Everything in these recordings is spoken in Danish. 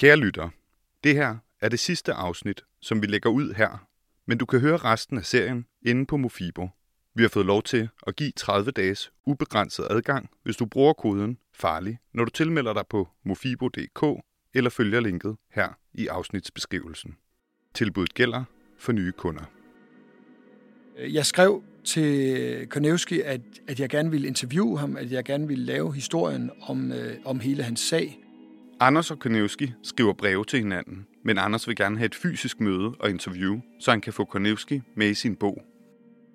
Kære lytter, det her er det sidste afsnit, som vi lægger ud her, men du kan høre resten af serien inde på Mofibo. Vi har fået lov til at give 30 dages ubegrænset adgang, hvis du bruger koden FARLIG, når du tilmelder dig på mofibo.dk eller følger linket her i afsnitsbeskrivelsen. Tilbuddet gælder for nye kunder. Jeg skrev til Konevski, at, at jeg gerne ville interviewe ham, at jeg gerne ville lave historien om, øh, om hele hans sag. Anders og Konevski skriver breve til hinanden, men Anders vil gerne have et fysisk møde og interview, så han kan få Konevski med i sin bog.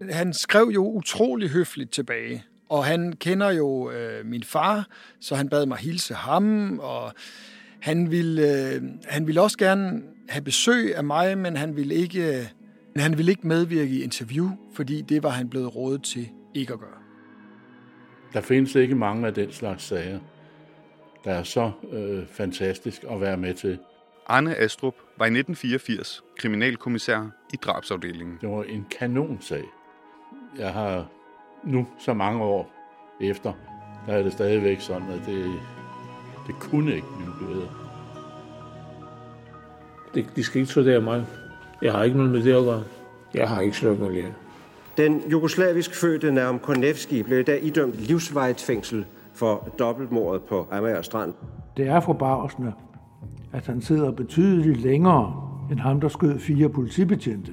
Han skrev jo utrolig høfligt tilbage, og han kender jo øh, min far, så han bad mig hilse ham, og han ville, øh, han ville også gerne have besøg af mig, men han ville ikke, øh, han ville ikke medvirke i interview, fordi det var han blevet rådet til ikke at gøre. Der findes ikke mange af den slags sager, der er så øh, fantastisk at være med til. Arne Astrup var i 1984 kriminalkommissær i drabsafdelingen. Det var en kanonsag. Jeg har nu så mange år efter, der er det stadigvæk sådan, at det, det kunne ikke blive bedre. Det, de skal ikke studere mig. Jeg har ikke noget med det at gøre. Jeg har ikke slået ihjel. Den jugoslavisk fødte Naum Konevski blev i dag idømt livsvejt fængsel for dobbeltmordet på Amager Strand. Det er forbavsende, at han sidder betydeligt længere end ham, der skød fire politibetjente.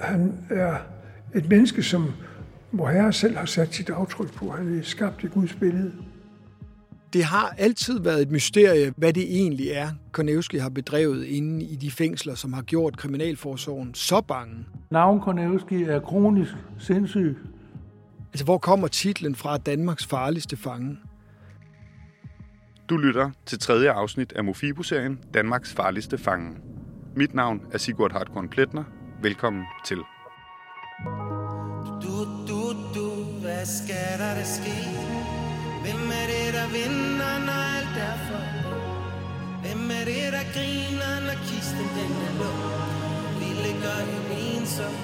Han er et menneske, som hvor Herre selv har sat sit aftryk på. Han er skabt i Guds billede. Det har altid været et mysterie, hvad det egentlig er, Konevski har bedrevet inde i de fængsler, som har gjort Kriminalforsorgen så bange. Navn Konevski er kronisk sindssyg. Altså, hvor kommer titlen fra Danmarks farligste fange? Du lytter til tredje afsnit af Mofibo-serien Danmarks farligste fange. Mit navn er Sigurd Hartkorn Pletner. Velkommen til. Du, du, du, hvad skal der det ske? Hvem er det, der vinder, når alt er for Hvem er det, der griner, når kisten den er lå? Vi ligger i ensom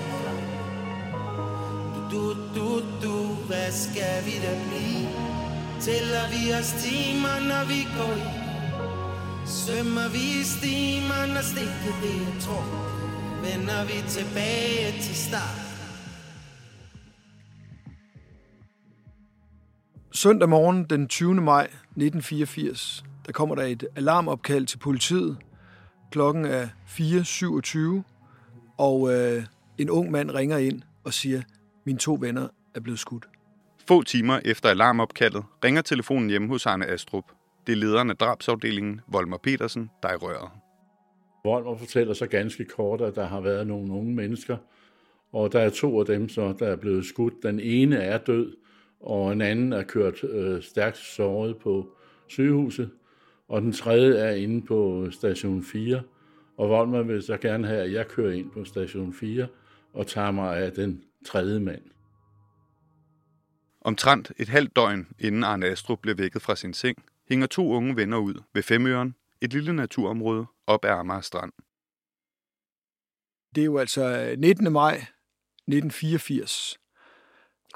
du, du, du, hvad skal vi da blive? Tæller vi os timer, når vi går i Svømmer vi i stimer, når stikket det er tråd Vender vi tilbage til start Søndag morgen den 20. maj 1984, der kommer der et alarmopkald til politiet. Klokken er 4.27, og øh, en ung mand ringer ind og siger, mine to venner er blevet skudt. Få timer efter alarmopkaldet ringer telefonen hjemme hos Arne Astrup. Det er lederen af drabsafdelingen, Volmer Petersen, der er røret. Volmer fortæller så ganske kort, at der har været nogle unge mennesker, og der er to af dem, så der er blevet skudt. Den ene er død, og en anden er kørt øh, stærkt såret på sygehuset, og den tredje er inde på station 4. Og Volmer vil så gerne have, at jeg kører ind på station 4 og tager mig af den tredje mand. Omtrent et halvt døgn inden Arne Astrup blev vækket fra sin seng, hænger to unge venner ud ved Femøren, et lille naturområde op ad Amager Strand. Det er jo altså øh, 19. maj 1984,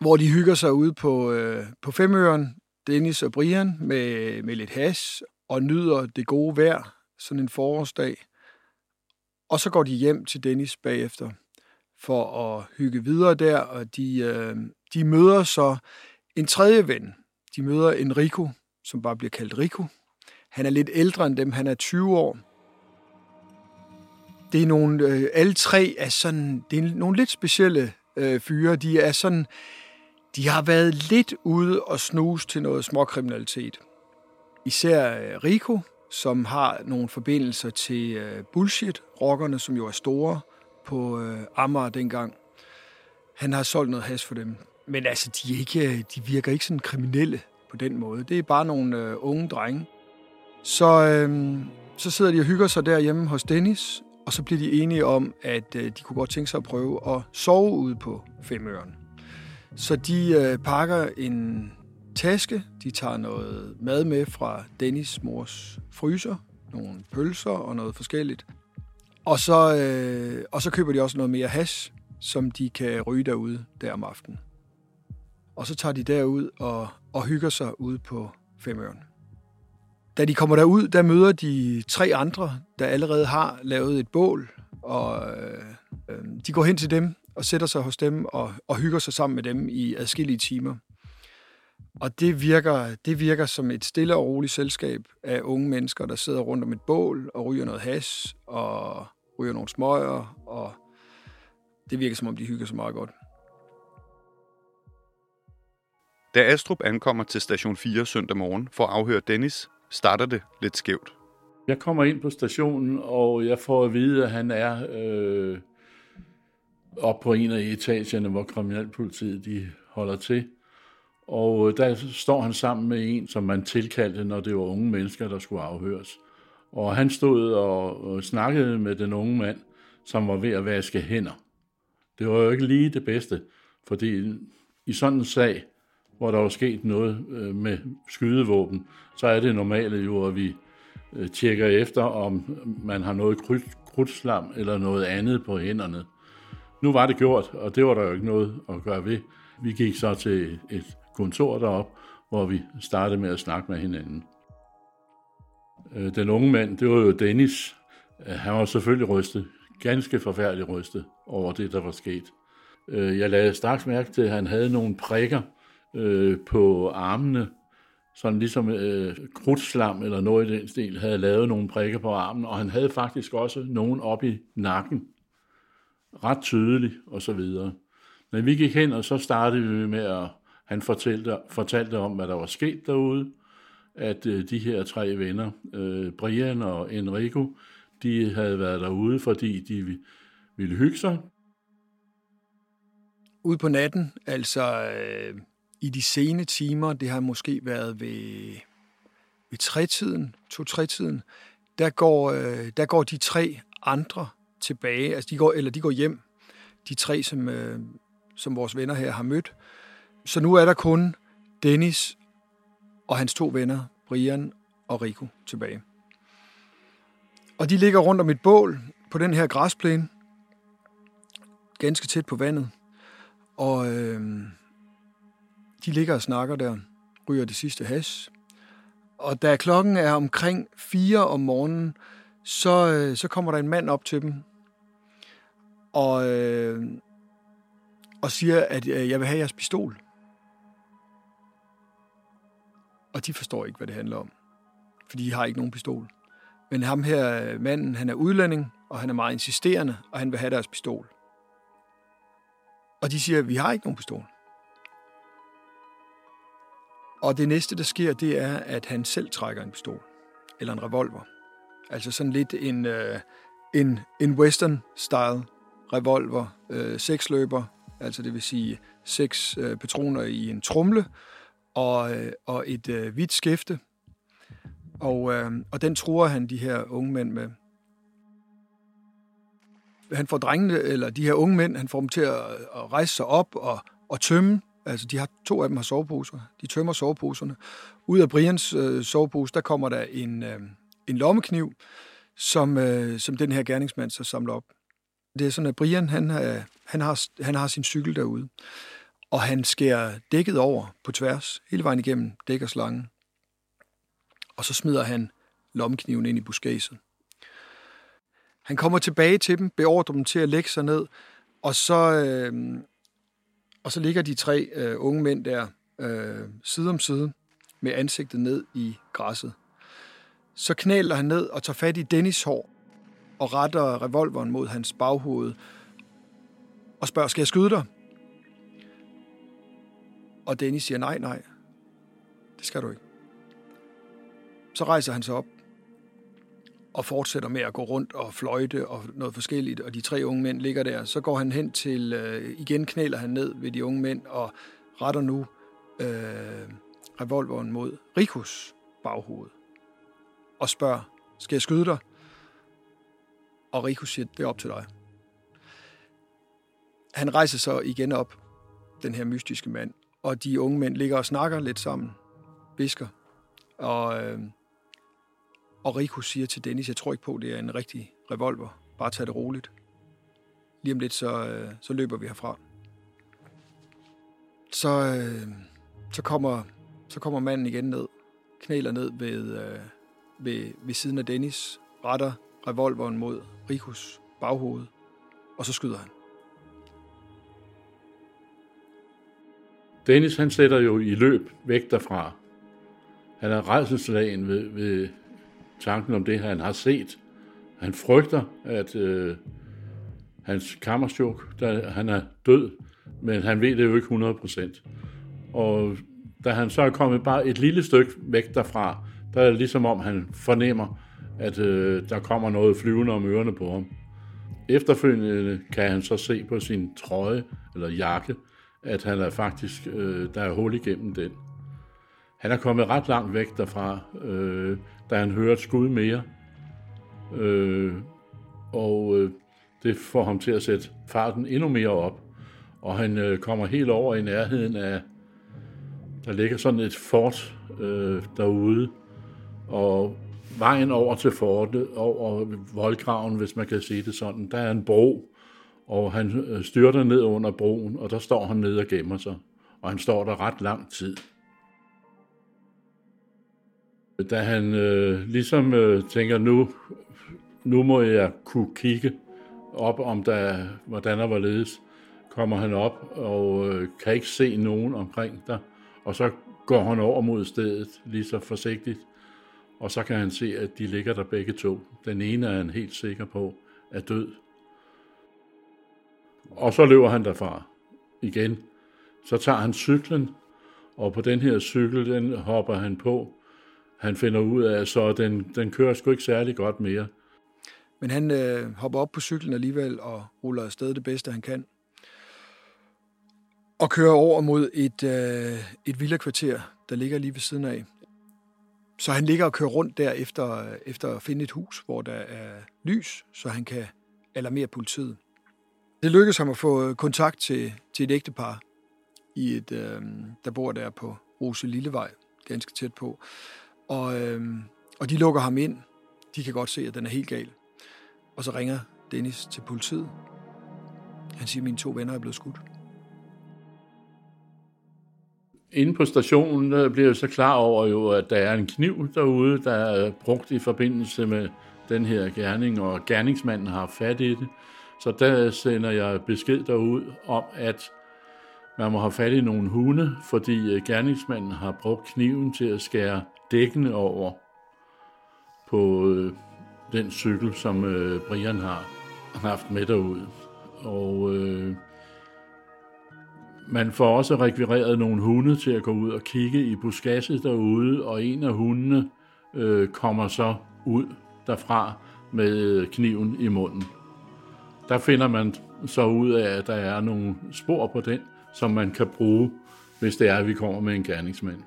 hvor de hygger sig ude på, øh, på Femøren, Dennis og Brian, med, med lidt has og nyder det gode vejr, sådan en forårsdag. Og så går de hjem til Dennis bagefter for at hygge videre der, og de, øh, de møder så en tredje ven. De møder Enrico, som bare bliver kaldt Rico. Han er lidt ældre end dem, han er 20 år. Det er nogle, øh, alle tre er sådan, det er nogle lidt specielle øh, fyre. De er sådan, de har været lidt ude og snuse til noget småkriminalitet. Især øh, Rico, som har nogle forbindelser til øh, bullshit-rockerne, som jo er store på øh, Amager dengang. Han har solgt noget has for dem. Men altså, de, er ikke, øh, de virker ikke sådan kriminelle på den måde. Det er bare nogle øh, unge drenge. Så, øh, så sidder de og hygger sig derhjemme hos Dennis, og så bliver de enige om, at øh, de kunne godt tænke sig at prøve at sove ude på Femøren. Så de øh, pakker en taske, de tager noget mad med fra Dennis mors fryser, nogle pølser og noget forskelligt. Og så, øh, og så køber de også noget mere hash, som de kan ryge derude der om aftenen. Og så tager de derud og, og hygger sig ude på Femøren. Da de kommer derud, der møder de tre andre, der allerede har lavet et bål, og øh, øh de går hen til dem og sætter sig hos dem og, og hygger sig sammen med dem i adskillige timer. Og det virker, det virker som et stille og roligt selskab af unge mennesker, der sidder rundt om et bål og ryger noget has og ryger nogle smøger, og det virker som om, de hygger sig meget godt. Da Astrup ankommer til station 4 søndag morgen for at afhøre Dennis, starter det lidt skævt. Jeg kommer ind på stationen, og jeg får at vide, at han er øh, op på en af etagerne, hvor kriminalpolitiet de holder til. Og øh, der står han sammen med en, som man tilkaldte, når det var unge mennesker, der skulle afhøres. Og han stod og snakkede med den unge mand, som var ved at vaske hænder. Det var jo ikke lige det bedste, fordi i sådan en sag, hvor der var sket noget øh, med skydevåben, så er det normale jo, at vi øh, tjekker efter, om man har noget krudtslam eller noget andet på hænderne. Nu var det gjort, og det var der jo ikke noget at gøre ved. Vi gik så til et kontor derop, hvor vi startede med at snakke med hinanden. Øh, den unge mand, det var jo Dennis. Øh, han var selvfølgelig rystet, ganske forfærdeligt rystet over det, der var sket. Øh, jeg lagde straks mærke til, at han havde nogle prikker øh, på armene, sådan ligesom øh, krudtslam eller noget i den stil, havde lavet nogle prikker på armen, og han havde faktisk også nogen op i nakken, ret tydeligt og så videre. Men vi gik hen, og så startede vi med at, han fortalte, fortalte om, hvad der var sket derude, at øh, de her tre venner, øh, Brian og Enrico, de havde været derude, fordi de ville hygge sig. Ude på natten, altså øh, i de sene timer, det har måske været ved, ved tretiden, to-tretiden, der går, øh, der går de tre andre tilbage, altså de går, eller de går hjem, de tre, som, øh, som vores venner her har mødt. Så nu er der kun Dennis og hans to venner, Brian og Rico, tilbage. Og de ligger rundt om et bål på den her græsplæne, ganske tæt på vandet. Og øh, de ligger og snakker der, ryger det sidste has. Og da klokken er omkring 4 om morgenen, så, øh, så kommer der en mand op til dem og, øh, og siger, at øh, jeg vil have jeres pistol. Og de forstår ikke, hvad det handler om, Fordi de har ikke nogen pistol. Men ham her manden, han er udlænding, og han er meget insisterende, og han vil have deres pistol. Og de siger, vi har ikke nogen pistol. Og det næste, der sker, det er, at han selv trækker en pistol. Eller en revolver. Altså sådan lidt en, øh, en, en western-style revolver. Øh, seksløber, altså det vil sige seks øh, patroner i en trumle. Og, øh, og et øh, hvidt skæfte. Og, øh, og den tror han de her unge mænd med. Han får drengene, eller de her unge mænd, han får dem til at, at rejse sig op og, og tømme Altså, de har to af dem har soveposer. De tømmer soveposerne. Ud af Brians øh, sovepose, der kommer der en, øh, en lommekniv, som, øh, som den her gerningsmand så samler op. Det er sådan, at Brian, han, øh, han, har, han har sin cykel derude, og han skærer dækket over på tværs, hele vejen igennem dækkerslangen. Og så smider han lommekniven ind i buskæset. Han kommer tilbage til dem, beordrer dem til at lægge sig ned, og så, øh, og så ligger de tre øh, unge mænd der øh, side om side med ansigtet ned i græsset. Så knæler han ned og tager fat i Dennis hår og retter revolveren mod hans baghoved og spørger, skal jeg skyde dig? Og Dennis siger, nej, nej, det skal du ikke. Så rejser han sig op og fortsætter med at gå rundt og fløjte og noget forskelligt, og de tre unge mænd ligger der. Så går han hen til, øh, igen knæler han ned ved de unge mænd og retter nu øh, revolveren mod Rikus baghoved og spørger, skal jeg skyde dig? Og Rikus siger, det er op til dig. Han rejser så igen op, den her mystiske mand, og de unge mænd ligger og snakker lidt sammen, visker, og øh, og Rico siger til Dennis, jeg tror ikke på, det er en rigtig revolver. Bare tag det roligt. Lige om lidt, så, øh, så løber vi herfra. Så, øh, så, kommer, så kommer manden igen ned, knæler ned ved, øh, ved, ved siden af Dennis, retter revolveren mod Rikus baghoved, og så skyder han. Dennis han sætter jo i løb væk derfra. Han er redselslagen ved, ved tanken om det, han har set. Han frygter, at øh, hans kammerchok, der, han er død, men han ved det jo ikke 100%. Og da han så er kommet bare et lille stykke væk derfra, der er det ligesom om, han fornemmer, at øh, der kommer noget flyvende om ørerne på ham. Efterfølgende kan han så se på sin trøje eller jakke, at han er faktisk, øh, der er hul igennem den. Han er kommet ret langt væk derfra, øh, da han hører et skud mere. Øh, og øh, det får ham til at sætte farten endnu mere op. Og han øh, kommer helt over i nærheden af, der ligger sådan et fort øh, derude, og vejen over til fortet, over voldgraven, hvis man kan sige det sådan, der er en bro, og han øh, styrter ned under broen, og der står han ned og gemmer sig. Og han står der ret lang tid. Da han øh, ligesom øh, tænker, nu, nu må jeg kunne kigge op, om der, hvordan der var ledes, kommer han op og øh, kan ikke se nogen omkring der. Og så går han over mod stedet lige så forsigtigt, og så kan han se, at de ligger der begge to. Den ene er han helt sikker på er død. Og så løber han derfra igen. Så tager han cyklen, og på den her cykel, den hopper han på. Han finder ud af, så den, den kører sgu ikke særlig godt mere. Men han øh, hopper op på cyklen alligevel og ruller afsted det bedste, han kan. Og kører over mod et, øh, et villakvarter, der ligger lige ved siden af. Så han ligger og kører rundt der efter, efter at finde et hus, hvor der er lys, så han kan alarmere politiet. Det lykkedes ham at få øh, kontakt til, til et ægtepar, i et, øh, der bor der på Rose Lillevej, ganske tæt på. Og, øh, og de lukker ham ind. De kan godt se, at den er helt gal. Og så ringer Dennis til politiet. Han siger, at mine to venner er blevet skudt. Inde på stationen øh, bliver jeg så klar over, jo, at der er en kniv derude, der er brugt i forbindelse med den her gerning, og gerningsmanden har fat i det. Så der sender jeg besked derud om, at man må have fat i nogle hunde, fordi øh, gerningsmanden har brugt kniven til at skære dækkene over på øh, den cykel, som øh, Brian har haft med derud. Og øh, man får også rekvireret nogle hunde til at gå ud og kigge i buskasset derude, og en af hundene øh, kommer så ud derfra med øh, kniven i munden. Der finder man så ud af, at der er nogle spor på den, som man kan bruge, hvis det er, at vi kommer med en gerningsmand.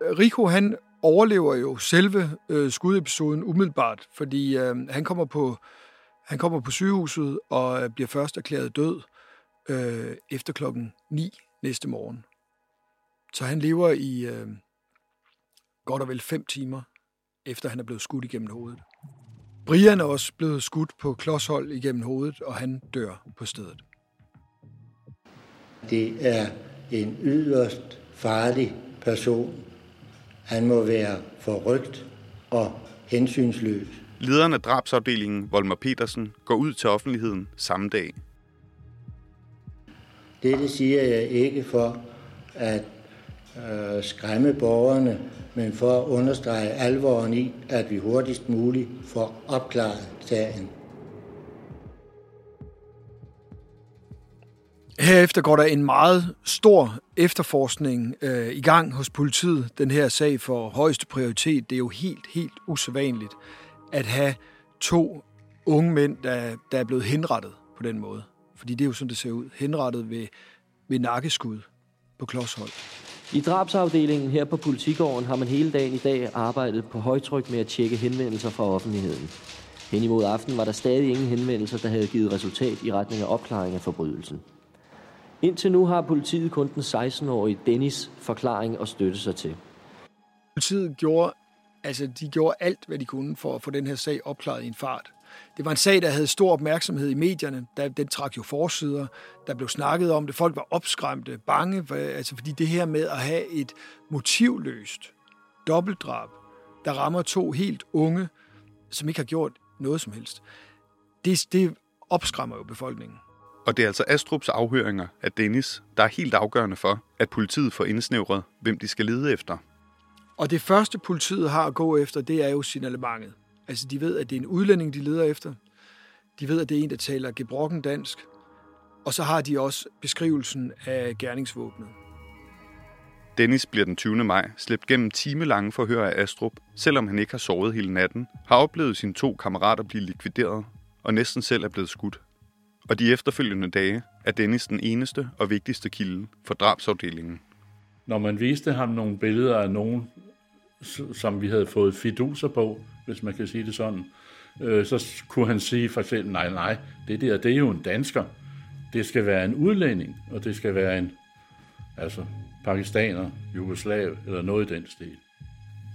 Rico, han overlever jo selve øh, skudepisoden umiddelbart, fordi øh, han kommer på han kommer på sygehuset og øh, bliver først erklæret død øh, efter klokken 9 næste morgen. Så han lever i øh, godt og vel fem timer, efter han er blevet skudt igennem hovedet. Brian er også blevet skudt på klodshold igennem hovedet, og han dør på stedet. Det er en yderst farlig person. Han må være forrygt og hensynsløs. Lederen af drabsafdelingen, Volmer Petersen, går ud til offentligheden samme dag. Dette siger jeg ikke for at øh, skræmme borgerne, men for at understrege alvoren i, at vi hurtigst muligt får opklaret sagen. Herefter går der en meget stor efterforskning øh, i gang hos politiet. Den her sag for højeste prioritet. Det er jo helt, helt usædvanligt at have to unge mænd, der, der er blevet henrettet på den måde. Fordi det er jo sådan, det ser ud. Henrettet ved, ved nakkeskud på klodshold. I drabsafdelingen her på Politigården har man hele dagen i dag arbejdet på højtryk med at tjekke henvendelser fra offentligheden. Hen imod aften var der stadig ingen henvendelser, der havde givet resultat i retning af opklaring af forbrydelsen. Indtil nu har politiet kun den 16-årige Dennis forklaring og støtte sig til. Politiet gjorde, altså, de gjorde alt, hvad de kunne for at få den her sag opklaret i en fart. Det var en sag, der havde stor opmærksomhed i medierne. Der, den trak jo forsider. Der blev snakket om det. Folk var opskræmte, bange. For, altså, fordi det her med at have et motivløst dobbeltdrab, der rammer to helt unge, som ikke har gjort noget som helst. Det, det opskræmmer jo befolkningen. Og det er altså Astrups afhøringer af Dennis, der er helt afgørende for, at politiet får indsnævret, hvem de skal lede efter. Og det første politiet har at gå efter, det er jo signalementet. Altså de ved, at det er en udlænding, de leder efter. De ved, at det er en, der taler gebrokken dansk. Og så har de også beskrivelsen af gerningsvåbnet. Dennis bliver den 20. maj slæbt gennem timelange forhør af Astrup, selvom han ikke har sovet hele natten, har oplevet sine to kammerater blive likvideret og næsten selv er blevet skudt. Og de efterfølgende dage er Dennis den eneste og vigtigste kilde for drabsafdelingen. Når man viste ham nogle billeder af nogen, som vi havde fået fiduser på, hvis man kan sige det sådan, øh, så kunne han sige for eksempel, nej, nej, det der, det er jo en dansker. Det skal være en udlænding, og det skal være en, altså, pakistaner, jugoslav eller noget i den stil.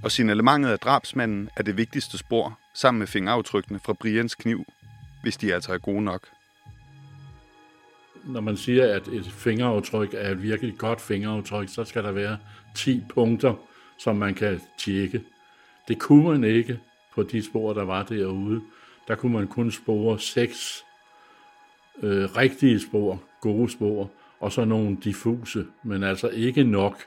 Og signalementet af drabsmanden er det vigtigste spor, sammen med fingeraftrykkene fra Brians kniv, hvis de altså er gode nok. Når man siger, at et fingeraftryk er et virkelig godt fingeraftryk, så skal der være 10 punkter, som man kan tjekke. Det kunne man ikke på de spor, der var derude. Der kunne man kun spore seks øh, rigtige spor, gode spor, og så nogle diffuse, men altså ikke nok.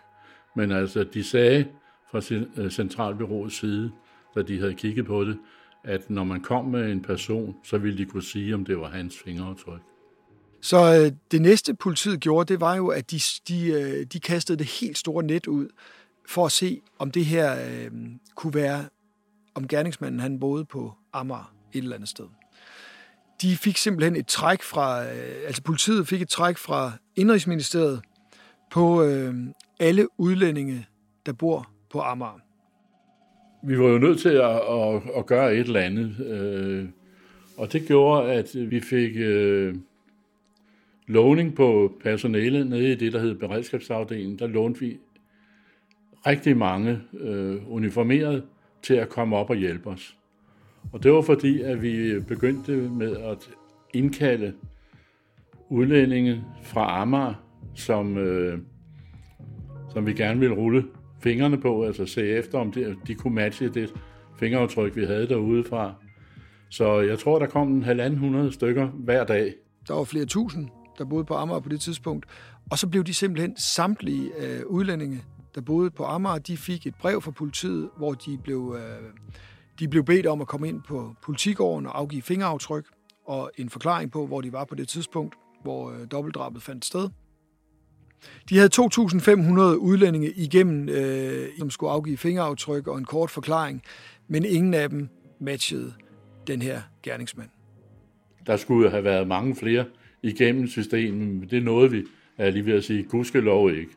Men altså, de sagde fra øh, Centralbyråets side, da de havde kigget på det, at når man kom med en person, så ville de kunne sige, om det var hans fingeraftryk. Så øh, det næste politiet gjorde, det var jo, at de, de, øh, de kastede det helt store net ud, for at se, om det her øh, kunne være, om gerningsmanden han boede på Amager et eller andet sted. De fik simpelthen et træk fra, øh, altså politiet fik et træk fra Indrigsministeriet på øh, alle udlændinge, der bor på Amager. Vi var jo nødt til at, at, at gøre et eller andet, øh, og det gjorde, at vi fik øh, låning på personale nede i det, der hed beredskabsafdelingen. Der lånte vi rigtig mange øh, uniformerede til at komme op og hjælpe os. Og det var fordi, at vi begyndte med at indkalde udlændinge fra Amager, som, øh, som vi gerne ville rulle fingrene på, altså se efter, om de, de kunne matche det fingeraftryk, vi havde derude fra. Så jeg tror, der kom en halvanden hundrede stykker hver dag. Der var flere tusind, der boede på Amager på det tidspunkt. Og så blev de simpelthen samtlige øh, udlændinge, der boede på Amager, de fik et brev fra politiet, hvor de blev, øh, de blev bedt om at komme ind på politigården og afgive fingeraftryk og en forklaring på, hvor de var på det tidspunkt, hvor øh, dobbeltdrabet fandt sted. De havde 2.500 udlændinge igennem, øh, som skulle afgive fingeraftryk og en kort forklaring, men ingen af dem matchede den her gerningsmand. Der skulle have været mange flere igennem systemet, men det nåede vi, er lige ved at sige, gudskelov ikke.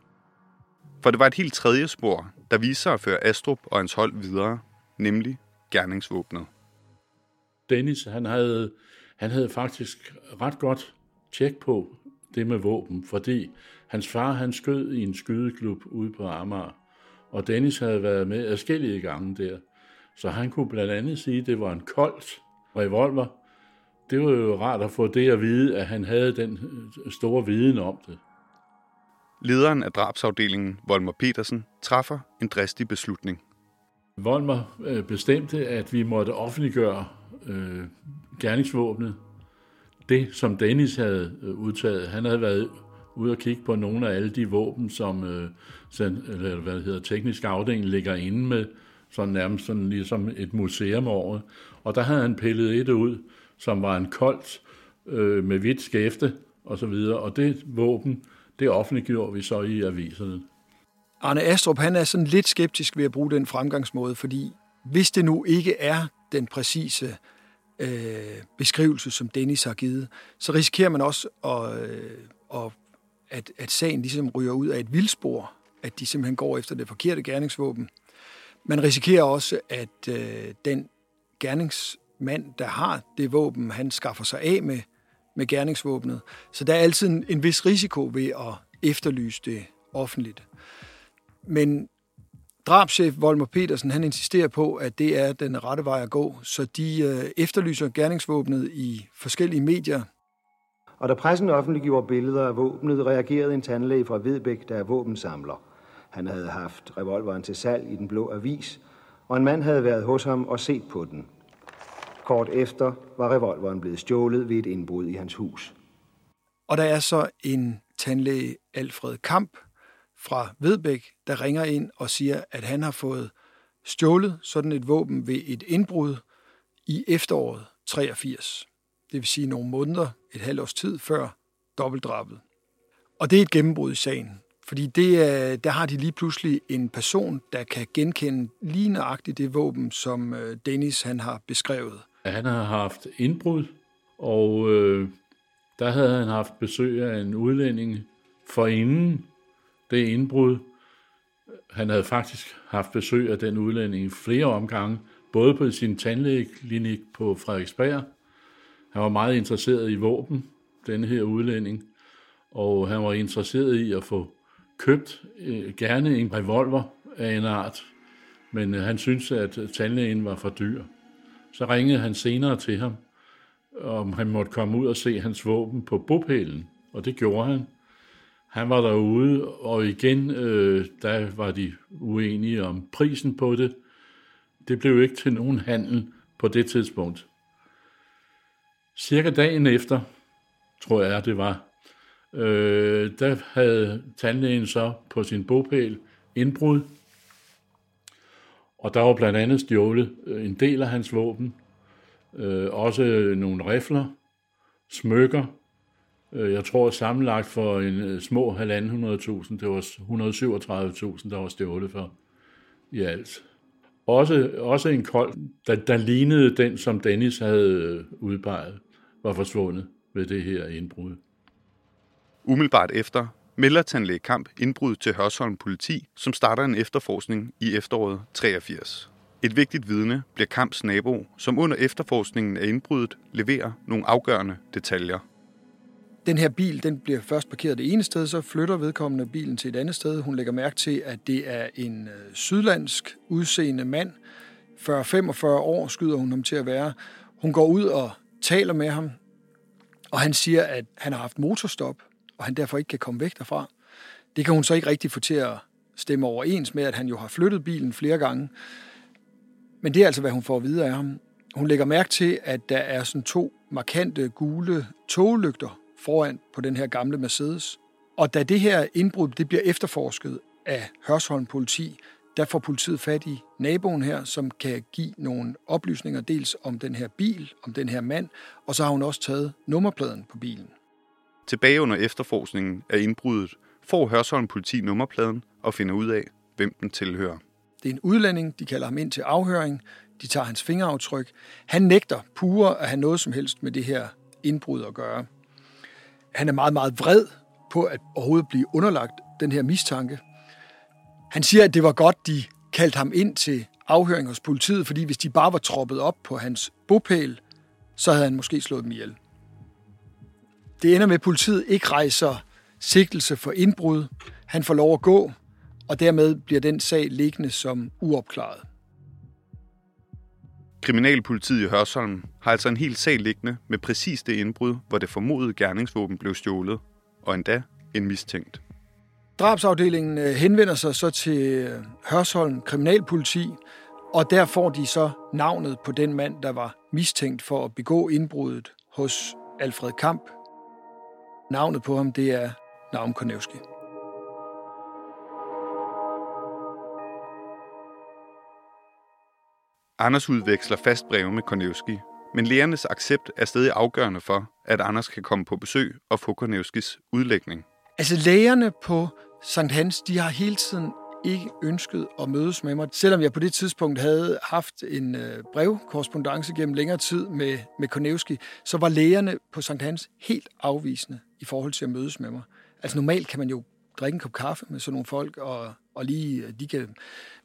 For det var et helt tredje spor, der viste sig at føre Astrup og hans hold videre, nemlig gerningsvåbnet. Dennis, han havde, han havde faktisk ret godt tjek på det med våben, fordi hans far han skød i en skydeklub ude på Amager, og Dennis havde været med adskillige gange der. Så han kunne blandt andet sige, at det var en koldt revolver. Det var jo rart at få det at vide, at han havde den store viden om det. Lederen af drabsafdelingen, Volmer Petersen, træffer en dristig beslutning. Volmer øh, bestemte, at vi måtte offentliggøre øh, gerningsvåbnet. Det, som Dennis havde øh, udtaget, han havde været ude og kigge på nogle af alle de våben, som øh, eller hvad det hedder, teknisk afdeling ligger inde med, sådan nærmest sådan ligesom et museum over. Og der havde han pillet et ud, som var en koldt øh, med hvidt skæfte og så videre. Og det våben, det offentliggjorde vi så i aviserne. Arne Astrup, han er sådan lidt skeptisk ved at bruge den fremgangsmåde, fordi hvis det nu ikke er den præcise øh, beskrivelse, som Dennis har givet, så risikerer man også at, øh, at at, sagen ligesom ryger ud af et vildspor, at de simpelthen går efter det forkerte gerningsvåben. Man risikerer også, at øh, den gerningsmand, der har det våben, han skaffer sig af med, med gerningsvåbnet. Så der er altid en, en vis risiko ved at efterlyse det offentligt. Men drabschef Volmer Petersen, han insisterer på, at det er den rette vej at gå, så de øh, efterlyser gerningsvåbnet i forskellige medier, og da pressen offentliggjorde billeder af våbnet, reagerede en tandlæge fra Vedbæk, der er våbensamler. Han havde haft revolveren til salg i den blå avis, og en mand havde været hos ham og set på den. Kort efter var revolveren blevet stjålet ved et indbrud i hans hus. Og der er så en tandlæge, Alfred Kamp fra Vedbæk, der ringer ind og siger, at han har fået stjålet sådan et våben ved et indbrud i efteråret 83. Det vil sige nogle måneder, et halvt års tid før dobbeltdrabet. Og det er et gennembrud i sagen, fordi det er, der har de lige pludselig en person, der kan genkende lige nøjagtigt det våben, som øh, Dennis han har beskrevet. Han havde haft indbrud, og øh, der havde han haft besøg af en udlænding for inden det indbrud. Han havde faktisk haft besøg af den udlænding flere omgange, både på sin tandlægeklinik på Frederiksberg. Han var meget interesseret i våben, denne her udlænding, og han var interesseret i at få købt øh, gerne en revolver af en art, men øh, han syntes, at tandlægen var for dyr. Så ringede han senere til ham, om han måtte komme ud og se hans våben på bopælen, og det gjorde han. Han var derude, og igen, øh, der var de uenige om prisen på det. Det blev ikke til nogen handel på det tidspunkt. Cirka dagen efter, tror jeg det var, øh, der havde tandlægen så på sin bopæl indbrud, og der var blandt andet stjålet øh, en del af hans våben, øh, også øh, nogle rifler, smykker, øh, jeg tror sammenlagt for en øh, små 1.500.000, det var 137.000, der var stjålet for i alt. Også, også en kold, der, der lignede den, som Dennis havde udpeget, var forsvundet ved det her indbrud. Umiddelbart efter melder tandlæge Kamp indbrud til Hørsholm politi, som starter en efterforskning i efteråret 83. Et vigtigt vidne bliver Kamps nabo, som under efterforskningen af indbruddet leverer nogle afgørende detaljer. Den her bil den bliver først parkeret det ene sted, så flytter vedkommende bilen til et andet sted. Hun lægger mærke til, at det er en øh, sydlandsk udseende mand. 40-45 år skyder hun ham til at være. Hun går ud og taler med ham, og han siger, at han har haft motorstop, og han derfor ikke kan komme væk derfra. Det kan hun så ikke rigtig få til at stemme overens med, at han jo har flyttet bilen flere gange. Men det er altså, hvad hun får at vide af ham. Hun lægger mærke til, at der er sådan to markante gule toglygter foran på den her gamle Mercedes. Og da det her indbrud det bliver efterforsket af Hørsholm politi, der får politiet fat i naboen her, som kan give nogle oplysninger dels om den her bil, om den her mand, og så har hun også taget nummerpladen på bilen. Tilbage under efterforskningen af indbruddet får Hørsholm politi nummerpladen og finder ud af, hvem den tilhører. Det er en udlænding, de kalder ham ind til afhøring, de tager hans fingeraftryk. Han nægter pure at have noget som helst med det her indbrud at gøre. Han er meget, meget vred på at overhovedet blive underlagt den her mistanke. Han siger, at det var godt, de kaldte ham ind til afhøring hos politiet, fordi hvis de bare var troppet op på hans bopæl, så havde han måske slået dem ihjel. Det ender med, at politiet ikke rejser sigtelse for indbrud. Han får lov at gå, og dermed bliver den sag liggende som uopklaret. Kriminalpolitiet i Hørsholm har altså en hel sag liggende med præcis det indbrud, hvor det formodede gerningsvåben blev stjålet, og endda en mistænkt. Drabsafdelingen øh, henvender sig så til øh, Hørsholm Kriminalpoliti, og der får de så navnet på den mand, der var mistænkt for at begå indbruddet hos Alfred Kamp. Navnet på ham, det er Naum Konevski. Anders udveksler fast breve med Konevski, men lærernes accept er stadig afgørende for, at Anders kan komme på besøg og få Konevskis udlægning. Altså lægerne på Sankt Hans, de har hele tiden ikke ønskede at mødes med mig, selvom jeg på det tidspunkt havde haft en øh, brevkorrespondence gennem længere tid med, med Konevski, så var lægerne på Sankt Hans helt afvisende i forhold til at mødes med mig. Altså normalt kan man jo drikke en kop kaffe med sådan nogle folk, og, og lige øh, de kan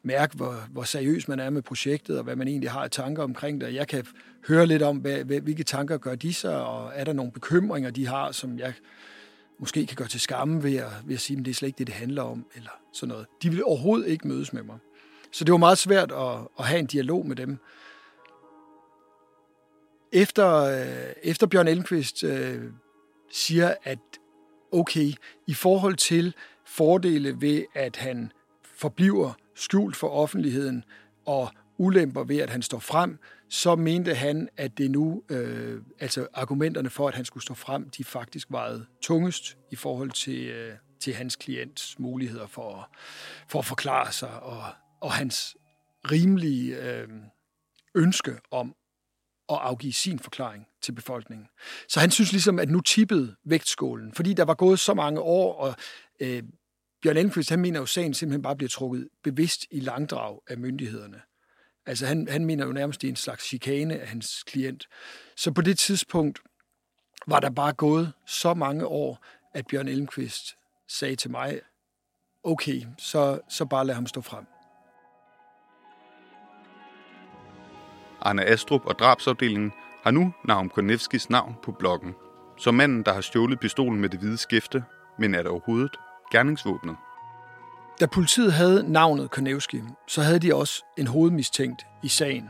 mærke, hvor, hvor seriøs man er med projektet, og hvad man egentlig har af tanker omkring det. Jeg kan høre lidt om, hvad, hvilke tanker gør de sig, og er der nogle bekymringer, de har, som jeg måske kan gøre til skamme ved at, ved at sige, at det er slet ikke det, det handler om, eller sådan noget. De ville overhovedet ikke mødes med mig. Så det var meget svært at, at have en dialog med dem. Efter, øh, efter Bjørn Elmqvist øh, siger, at okay, i forhold til fordele ved, at han forbliver skjult for offentligheden og ulemper ved, at han står frem, så mente han, at det nu, øh, altså argumenterne for, at han skulle stå frem, de faktisk vejede tungest i forhold til, øh, til hans klients muligheder for, for at forklare sig, og, og hans rimelige øh, ønske om at afgive sin forklaring til befolkningen. Så han synes ligesom, at nu tippede vægtskålen, fordi der var gået så mange år, og øh, Bjørn Elmqvist, han mener jo, at sagen simpelthen bare bliver trukket bevidst i langdrag af myndighederne. Altså han, han mener jo nærmest, det er en slags chikane af hans klient. Så på det tidspunkt var der bare gået så mange år, at Bjørn Elmqvist sagde til mig, okay, så, så bare lad ham stå frem. Arne Astrup og drabsafdelingen har nu Naum Konevskis navn på bloggen. Som manden, der har stjålet pistolen med det hvide skæfte, men er det overhovedet gerningsvåbnet? Da politiet havde navnet Konevski, så havde de også en hovedmistænkt i sagen.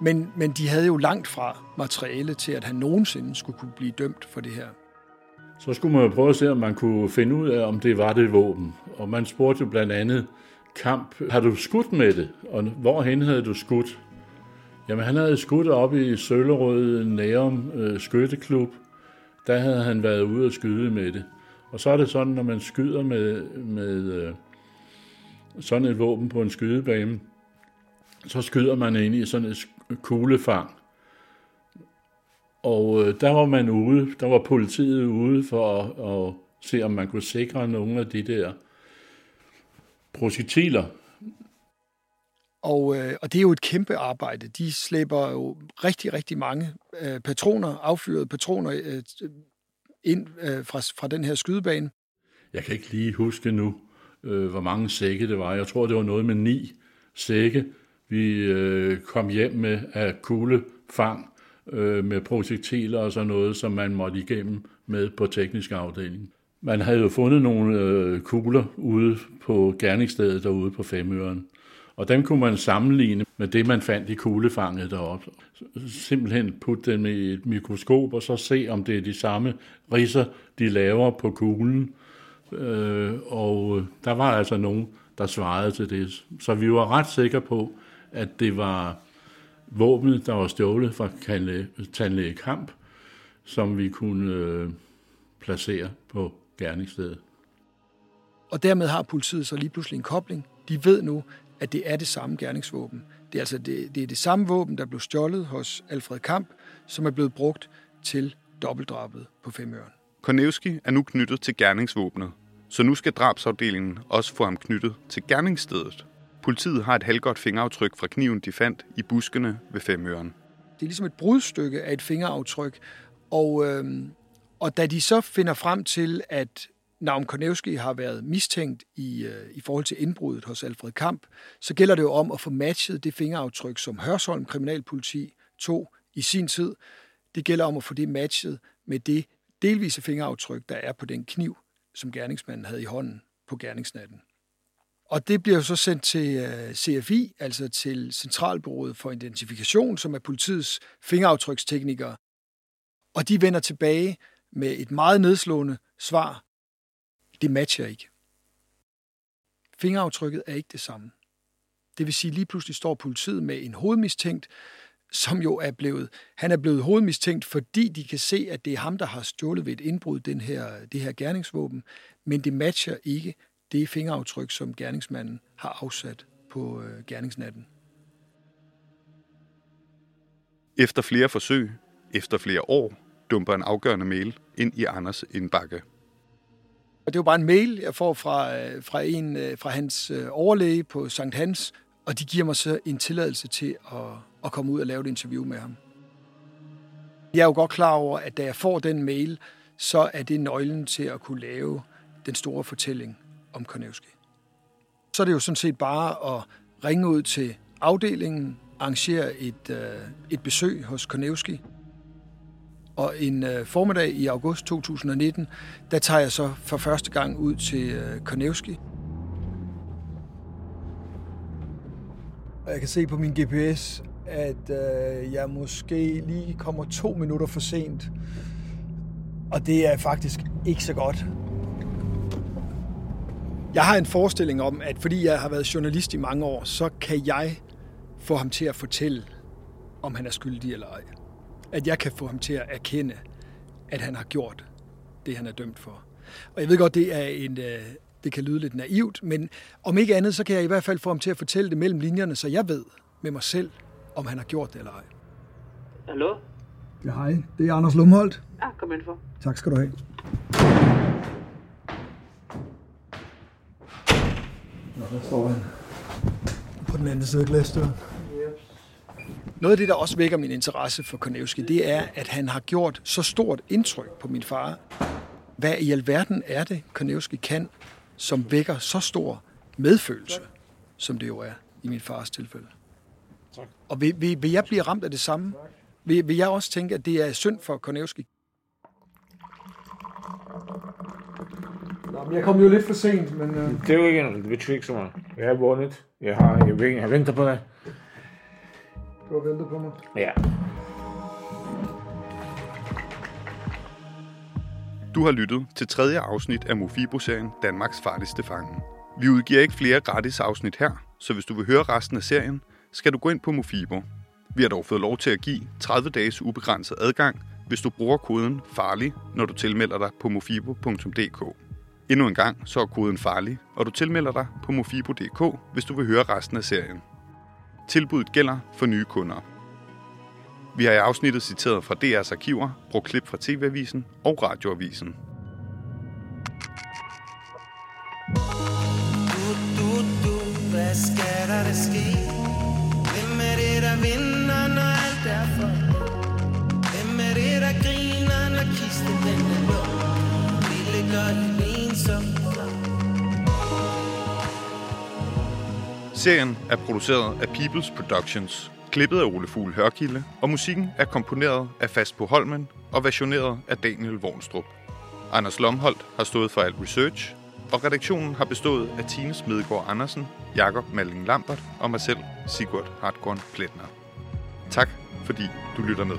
Men, men de havde jo langt fra materiale til, at han nogensinde skulle kunne blive dømt for det her. Så skulle man jo prøve at se, om man kunne finde ud af, om det var det våben. Og man spurgte jo blandt andet Kamp, har du skudt med det? Og hvorhen havde du skudt? Jamen, han havde skudt op i Søllerød Nærum øh, Skytteklub. Der havde han været ude og skyde med det. Og så er det sådan, når man skyder med, med øh, sådan et våben på en skydebane, så skyder man ind i sådan et kuglefang. Og øh, der var man ude, der var politiet ude for at, at se, om man kunne sikre nogle af de der projektiler. Og, øh, og det er jo et kæmpe arbejde. De slæber jo rigtig, rigtig mange øh, patroner, affyrede patroner, øh, ind øh, fra, fra den her skydebane. Jeg kan ikke lige huske nu, øh, hvor mange sække det var. Jeg tror, det var noget med ni sække, vi øh, kom hjem med af kuglefang øh, med projektiler og sådan noget, som man måtte igennem med på teknisk afdeling. Man havde jo fundet nogle øh, kugler ude på gerningsstedet derude på Femøren. Og dem kunne man sammenligne med det, man fandt i kuglefanget deroppe. Simpelthen putte dem i et mikroskop, og så se, om det er de samme riser, de laver på kuglen. Øh, og øh, der var altså nogen, der svarede til det. Så vi var ret sikre på, at det var våbnet, der var stjålet fra tandlæge Kamp, som vi kunne øh, placere på gerningsstedet. Og dermed har politiet så lige pludselig en kobling. De ved nu, at det er det samme gerningsvåben. Det er altså det, det, er det samme våben, der blev stjålet hos Alfred Kamp, som er blevet brugt til dobbeltdrabet på Femøren. Kornevski er nu knyttet til gerningsvåbnet, så nu skal drabsafdelingen også få ham knyttet til gerningsstedet. Politiet har et halvgodt fingeraftryk fra kniven, de fandt i buskene ved Femøren. Det er ligesom et brudstykke af et fingeraftryk, og, øh, og da de så finder frem til, at Naum Konevski har været mistænkt i, øh, i forhold til indbruddet hos Alfred Kamp, så gælder det jo om at få matchet det fingeraftryk, som Hørsholm Kriminalpoliti tog i sin tid. Det gælder om at få det matchet med det delvise fingeraftryk, der er på den kniv, som gerningsmanden havde i hånden på gerningsnatten. Og det bliver jo så sendt til øh, CFI, altså til Centralbureauet for Identifikation, som er politiets fingeraftryksteknikere. Og de vender tilbage med et meget nedslående svar det matcher ikke. Fingeraftrykket er ikke det samme. Det vil sige, lige pludselig står politiet med en hovedmistænkt, som jo er blevet, han er blevet hovedmistænkt, fordi de kan se, at det er ham, der har stjålet ved et indbrud den her, det her gerningsvåben, men det matcher ikke det fingeraftryk, som gerningsmanden har afsat på øh, gerningsnatten. Efter flere forsøg, efter flere år, dumper en afgørende mail ind i Anders indbakke. Og det er jo bare en mail, jeg får fra, øh, fra, en, øh, fra hans øh, overlæge på Sankt Hans, og de giver mig så en tilladelse til at, at komme ud og lave et interview med ham. Jeg er jo godt klar over, at da jeg får den mail, så er det nøglen til at kunne lave den store fortælling om Konevski. Så er det jo sådan set bare at ringe ud til afdelingen, arrangere et, et besøg hos Konevski, og en øh, formiddag i august 2019, der tager jeg så for første gang ud til øh, Konevski. Og jeg kan se på min GPS, at øh, jeg måske lige kommer to minutter for sent. Og det er faktisk ikke så godt. Jeg har en forestilling om, at fordi jeg har været journalist i mange år, så kan jeg få ham til at fortælle, om han er skyldig eller ej. At jeg kan få ham til at erkende, at han har gjort det, han er dømt for. Og jeg ved godt, det er en, øh, det kan lyde lidt naivt, men om ikke andet, så kan jeg i hvert fald få ham til at fortælle det mellem linjerne, så jeg ved med mig selv, om han har gjort det eller ej. Hallo? Ja, hej. Det er Anders Lumholdt. Ja, kom ind for. Tak skal du have. Nå, der står han. På den anden side af glasdøren. Noget af det, der også vækker min interesse for Konevski, det er, at han har gjort så stort indtryk på min far. Hvad i alverden er det, Konevski kan, som vækker så stor medfølelse, som det jo er i min fars tilfælde? Tak. Og vil, vil, vil jeg blive ramt af det samme? Vil, vil jeg også tænke, at det er synd for Konevski? Jeg kom jo lidt for sent, men... Uh... Det er jo ikke noget, det betyder ikke så meget. Jeg har vundet. Jeg har, jeg, jeg, jeg venter på dig. Du har ventet på mig. Ja. Du har lyttet til tredje afsnit af Mofibo-serien Danmarks farligste fange. Vi udgiver ikke flere gratis afsnit her, så hvis du vil høre resten af serien, skal du gå ind på Mofibo. Vi har dog fået lov til at give 30 dages ubegrænset adgang, hvis du bruger koden FARLIG, når du tilmelder dig på mofibo.dk. Endnu en gang, så er koden FARLIG, og du tilmelder dig på mofibo.dk, hvis du vil høre resten af serien. Tilbuddet gælder for nye kunder. Vi har i afsnittet citeret fra DR's arkiver, brugt klip fra TV-avisen og radioavisen. Du, du, du, hvad skal der, der ske? Hvem er det, der vinder, når alt er for? Hvem er det, der griner, når kisten den er lukket? Vi ligger helt ensom. Serien er produceret af People's Productions, klippet af Ole Fugl Hørkilde, og musikken er komponeret af Fast på Holmen og versioneret af Daniel Vornstrup. Anders Lomholdt har stået for alt research, og redaktionen har bestået af Tine Smedegaard Andersen, Jakob Malling Lambert og mig selv, Sigurd Hartkorn Pletner. Tak, fordi du lytter med.